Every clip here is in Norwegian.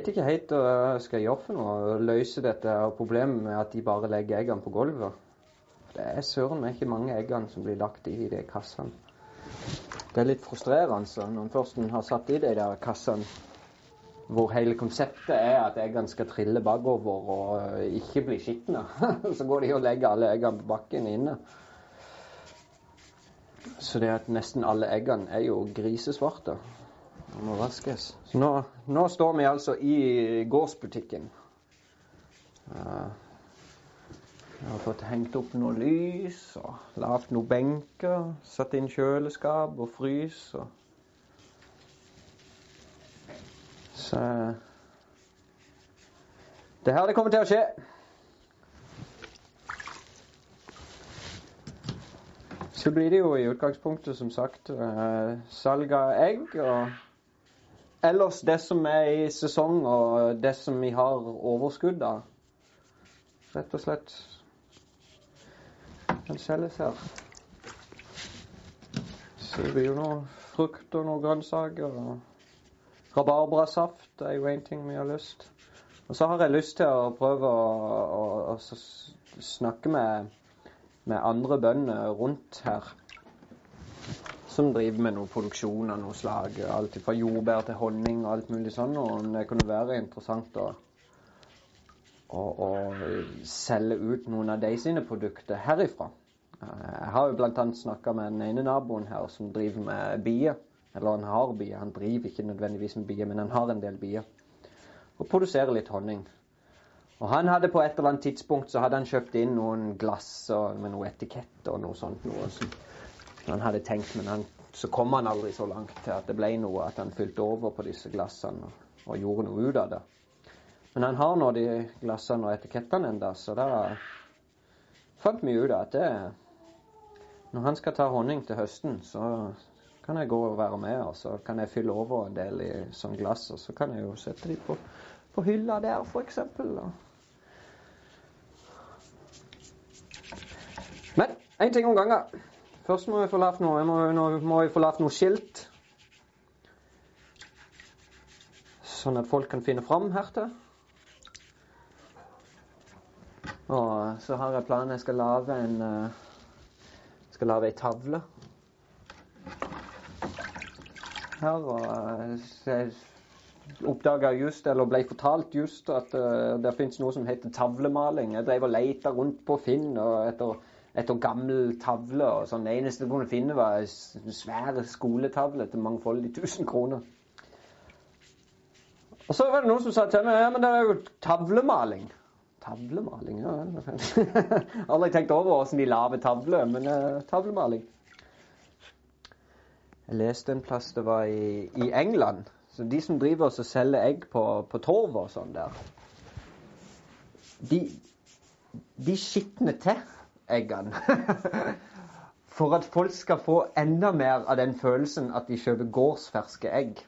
vet ikke helt hva jeg skal gjøre for noe. Løse dette problemet med at de bare legger eggene på gulvet. Det er søren meg ikke mange eggene som blir lagt i de kassene. Det er litt frustrerende når en først har satt i de der kassene hvor hele konseptet er at eggene skal trille bakover og eh, ikke bli skitne. så går de og legger alle eggene på bakken inne. Så det at nesten alle eggene er jo grisesvarte og må vaskes. Nå, nå står vi altså i gårdsbutikken. Uh, jeg har fått hengt opp noe lys og lagd noen benker. Satt inn kjøleskap og frys. Og Så Det her det kommer til å skje. Så blir det jo i utgangspunktet, som sagt, uh, salg av egg. Og ellers det som er i sesong, og det som vi har overskudd av. Rett og slett kan selges her. Så det blir jo noe frukt og noen grønnsaker. og Rabarbrasaft er jo én ting vi har lyst. Og så har jeg lyst til å prøve å, å, å snakke med, med, andre bønder rundt her. Som driver med noe produksjon av noe slag. Alt fra jordbær til honning og alt mulig sånn. Og det kunne være interessant å å, selge ut noen av de sine produkter herifra. Jeg har jo bl.a. snakka med den ene naboen her som driver med bier. Eller han har bier. Han driver ikke nødvendigvis med bier, men han har en del bier. Og produserer litt honning. Og han hadde på et eller annet tidspunkt så hadde han kjøpt inn noen glass med noe etikett og noe sånt. Noe han hadde tenkt, men han, så kom han aldri så langt til at det ble noe at han fylte over på disse glassene og, og gjorde noe ut av det. Men han har nå de glassene og etikettene enda, så da fant vi ut at det når han skal ta honning til høsten, så kan jeg gå og være med, og så kan jeg fylle over en del i sånn glass, og så kan jeg jo sette de på, på hylla der, f.eks. Men én ting om gangen. Først må vi få lagt noe, må, må vi få lagt noe skilt. Sånn at folk kan finne fram hertil. Og så har jeg planen jeg skal lage en uh, skal lage ei tavle her. og Jeg oppdaga just, eller ble fortalt just, at uh, det fins noe som heter tavlemaling. Jeg drev og leita rundt på Finn og etter, etter gammel tavle. og sånn. Det eneste du kunne finne, var en svær skoletavle til mangfoldig tusen kroner. Og så var det noen som sa til meg ja, men det er jo tavlemaling. Tavlemaling, ja. Aldri tenkt over åssen de lager tavler, men uh, tavlemaling. Jeg leste en plass det var i, i England. Så de som driver og selger egg på, på torv og sånn der, de, de skitner til eggene. For at folk skal få enda mer av den følelsen at de kjøper gårdsferske egg.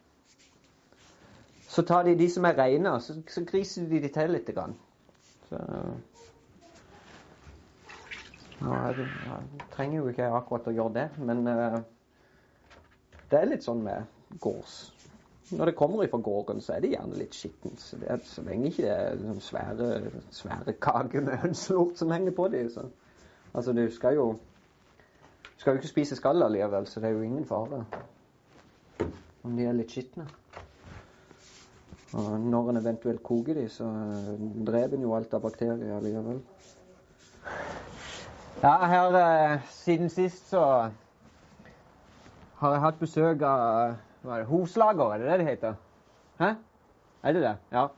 Så tar de de som er reine, så, så griser de de til litt. Så ja, det, jeg, trenger jo ikke akkurat å gjøre det, men uh, det er litt sånn med gårds. Når det kommer ifra gården, så er det gjerne litt skittent. Så, så lenge ikke det er sånn svære, svære kaker med hønselort som henger på dem. Så. Altså, du skal jo Du skal jo ikke spise skall allikevel, så det er jo ingen fare om de er litt skitne. Og når en eventuelt koker de, så eh, dreper en jo alt av bakterier allikevel. Ja, her eh, siden sist så har jeg hatt besøk av hva er det, Hovslager, er det det det heter? Hæ? Er det det? Ja.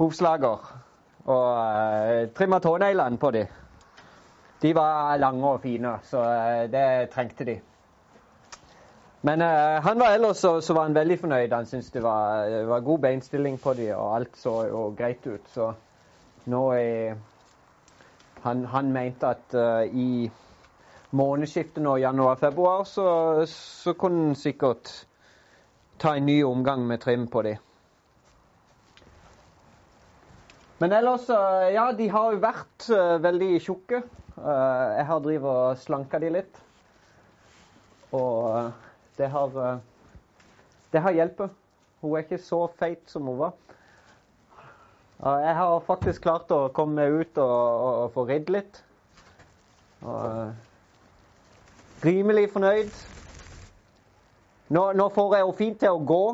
Hovslager. Og eh, trimma tåneglene på de. De var lange og fine, så eh, det trengte de. Men uh, han var ellers så, så, var han veldig fornøyd. Han syntes det var, var, god beinstilling på dem, og alt så jo greit ut. Så nå er Han, han mente at uh, i månedsskiftet nå, januar-februar, så, så kunne han sikkert ta en ny omgang med trim på dem. Men ellers, uh, ja, de har jo vært veldig tjukke. jeg har drevet og slanka de litt. Og det har, eh, det har hjulpet. Hun er ikke så feit som hun var. Jeg har faktisk klart å komme meg ut og, og, og få ridd litt. Og eh, rimelig fornøyd. Nå, nå får jeg jo fint til å gå,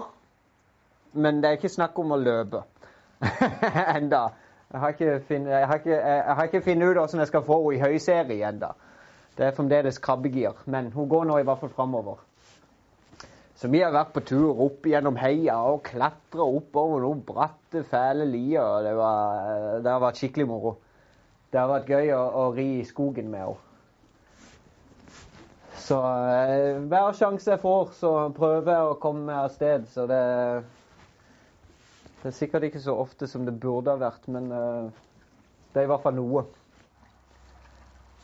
men det er ikke snakk om å løpe enda. Jeg har ikke funnet ut hvordan jeg skal få henne i høyserie enda. Det er fremdeles krabbegir, men hun går nå i hvert fall framover. Så vi har vært på tur opp gjennom heia og klatra oppover noen bratte, fæle lier. Det, var, det har vært skikkelig moro. Det har vært gøy å, å ri i skogen med henne. Så eh, hver sjanse jeg får, så prøver jeg å komme meg av sted. Så det, det er sikkert ikke så ofte som det burde ha vært, men eh, det er i hvert fall noe.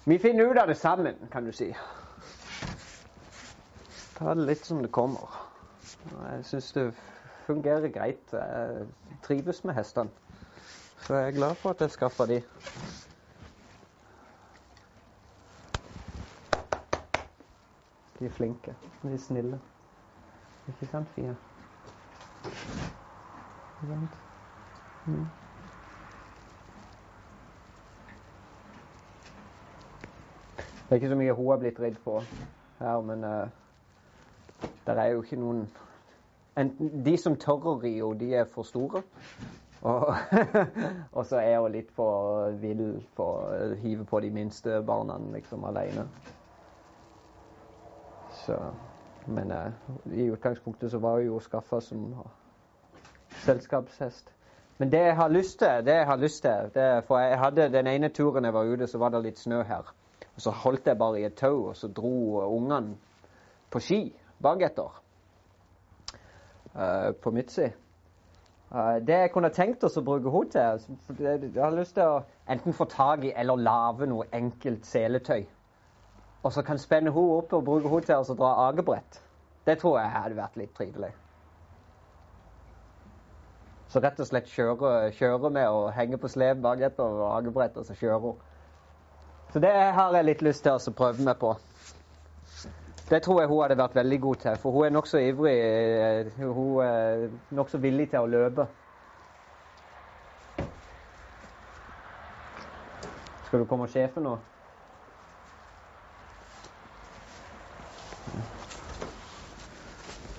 Vi finner ut av det sammen, kan du si ta det litt som det kommer. Jeg syns det fungerer greit. Jeg trives med hestene. Så jeg er glad for at jeg skaffa de. De er flinke. De er snille. Ikke sant, Fia? Mm. Det er ikke så mye hun har blitt ridd på her, men uh, det er jo ikke noen Enten de som tør å ri henne, de er for store. Og, og så er hun litt for vill for å hive på de minste barna liksom alene. Så Men uh, i utgangspunktet så var hun jo skaffa som selskapshest. Men det jeg har lyst til, det jeg har lyst til det, For jeg hadde den ene turen jeg var ute, så var det litt snø her. Og så holdt jeg bare i et tau, og så dro ungene på ski baketter. uh, på Mitzi. Uh, det jeg kunne tenkt oss å bruke henne til altså, Jeg har lyst til å enten få tak i eller lage noe enkelt seletøy. Og så kan spenne henne opp og bruke henne til å dra akebrett. Det tror jeg hadde vært litt trivelig. Så rett og slett kjører, kjører med og henger på sleden baketter og hagebrett, og så kjører hun. Så det har jeg litt lyst til å prøve meg på. Det tror jeg hun hadde vært veldig god til, for hun er nokså ivrig. Eh, hun er nokså villig til å løpe. Skal du komme og sjefe nå?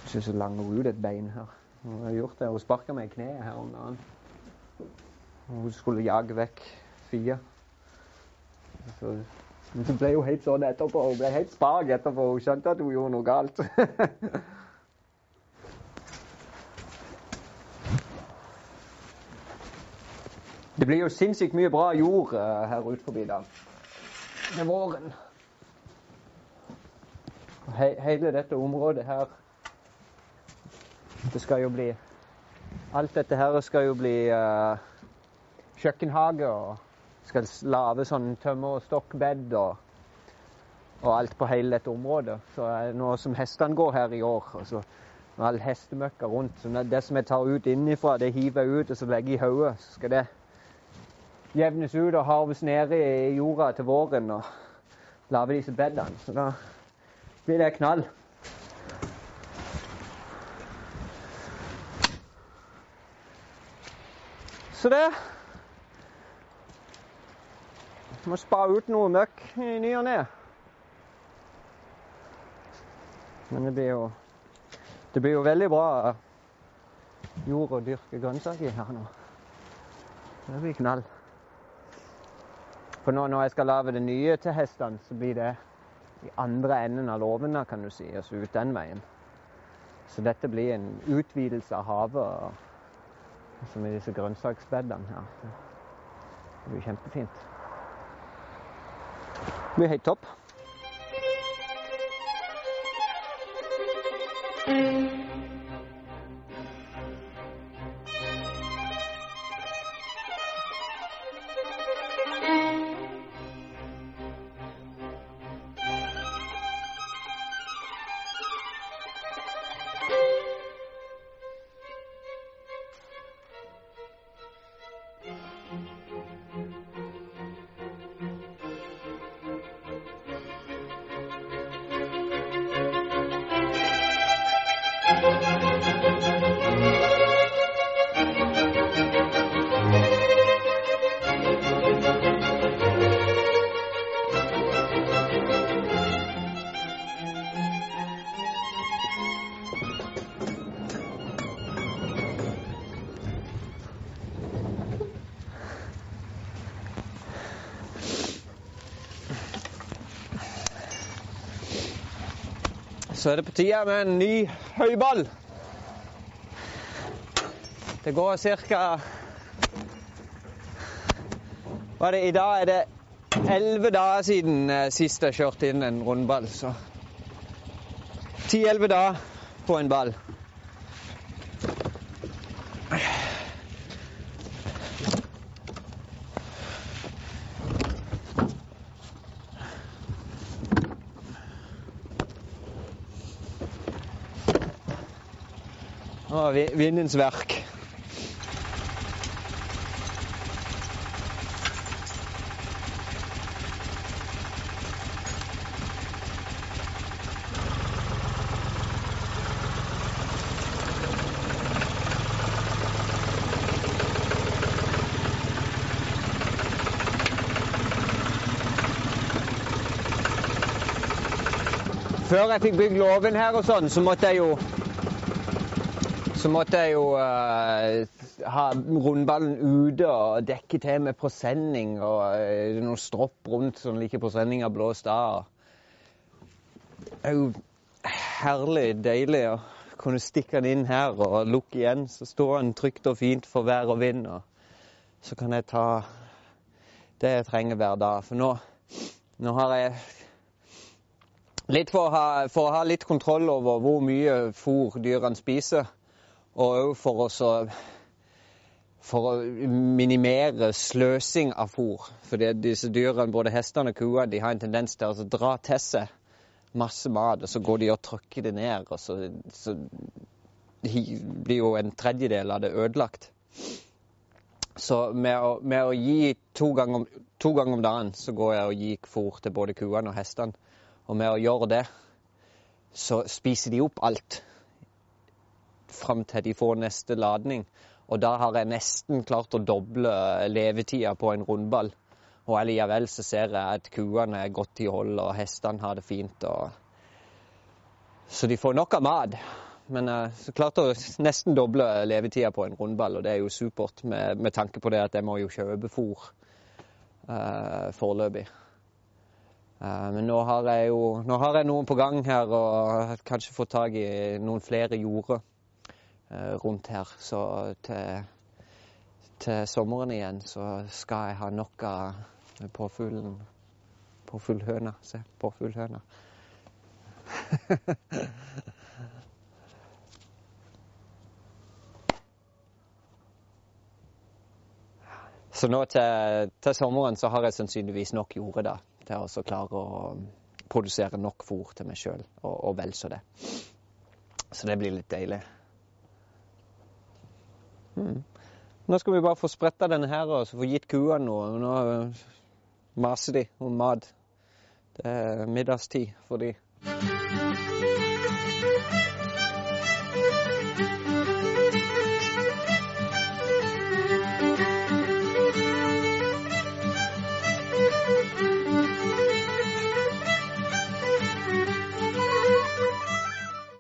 Jeg syns hun langer ut et bein her. Hun har gjort det. Hun sparka meg i kneet her om dagen. Hun skulle jage vekk Fia. Så så ble hun helt sånn etterpå. Hun ble helt spak etterpå. Hun skjønte at hun gjorde noe galt. det blir jo sinnssykt mye bra jord uh, her ute forbi da. Med våren. He hele dette området her Det skal jo bli Alt dette her skal jo bli uh, kjøkkenhage og skal lage sånn tømmer- og stokkbed og, og, alt på hele dette området. Så nå som hestene går her i år, og så med all hestemøkka rundt så Det som jeg tar ut innenfra, det hiver jeg ut og så legger jeg i hodet. Så skal det jevnes ut og harves nede i jorda til våren og lage disse bedene. Så da blir det knall. Så det må spa ut noe møkk i ny og ne. Men det blir jo Det blir jo veldig bra jord å dyrke grønnsaker i her nå. Det blir knall. For nå når jeg skal lage det nye til hestene, så blir det i andre enden av låven, kan du si. Altså ut den veien. Så dette blir en utvidelse av havet, som med disse grønnsaksbedene her. Det blir kjempefint. blir helt topp. Så er det på tide med en ny høyball. Det går ca. Hva er det, I dag er det elleve dager siden eh, sist jeg kjørte inn en rundball. Så ti-elleve dager på en ball. Å, vindens verk. Før jeg fikk bygd låven her og sånn, så måtte jeg jo så måtte jeg jo uh, ha rundballen ute og dekke til med presenning og uh, noen stropp rundt sånn like ikke presenninga blåste av. Det er jo herlig deilig å kunne stikke den inn her og lukke igjen. Så står den trygt og fint for vær og vind. Og så kan jeg ta det jeg trenger hver dag. For nå, nå har jeg Litt for å, ha, for å ha litt kontroll over hvor mye fôr dyrene spiser. Og òg for, å for å minimere sløsing av fôr. Fordi disse dyrene, både hestene og kua, de har en tendens til å dra til seg masse mat, og så går de og trykker det ned. Og så, så blir jo en tredjedel av det ødelagt. Så med å, med å gi to ganger, om, to ganger om dagen, så går jeg og gir fôr til både kuene og hestene. Og med å gjøre det, så spiser de opp alt fram til de får neste ladning. Og da har jeg nesten klart å doble levetida på en rundball. Og allikevel så ser jeg at kuene er godt i hold, og hestene har det fint. Og... Så de får nok av mat. Men jeg så klarte å nesten doble levetida på en rundball, og det er jo supert med, med tanke på det at jeg må jo kjøpe fôr uh, foreløpig. Uh, Men nå har jeg jo nå har jeg noen på gang her, og kanskje fått tak i noen flere jorder eh, rundt her. Så til, til sommeren igjen så skal jeg ha nok av påfuglen Påfuglhøna. Se, påfuglhøna. Så nå til, til sommeren så har jeg sannsynligvis nok jorde da, til å klare å produsere nok fôr til meg sjøl, og, og vel så det. Så det blir litt deilig. Mm. Nå skal vi bare få spretta denne her og få gitt kuene noe. Nå øh, maser de om mat. Det er middagstid for de.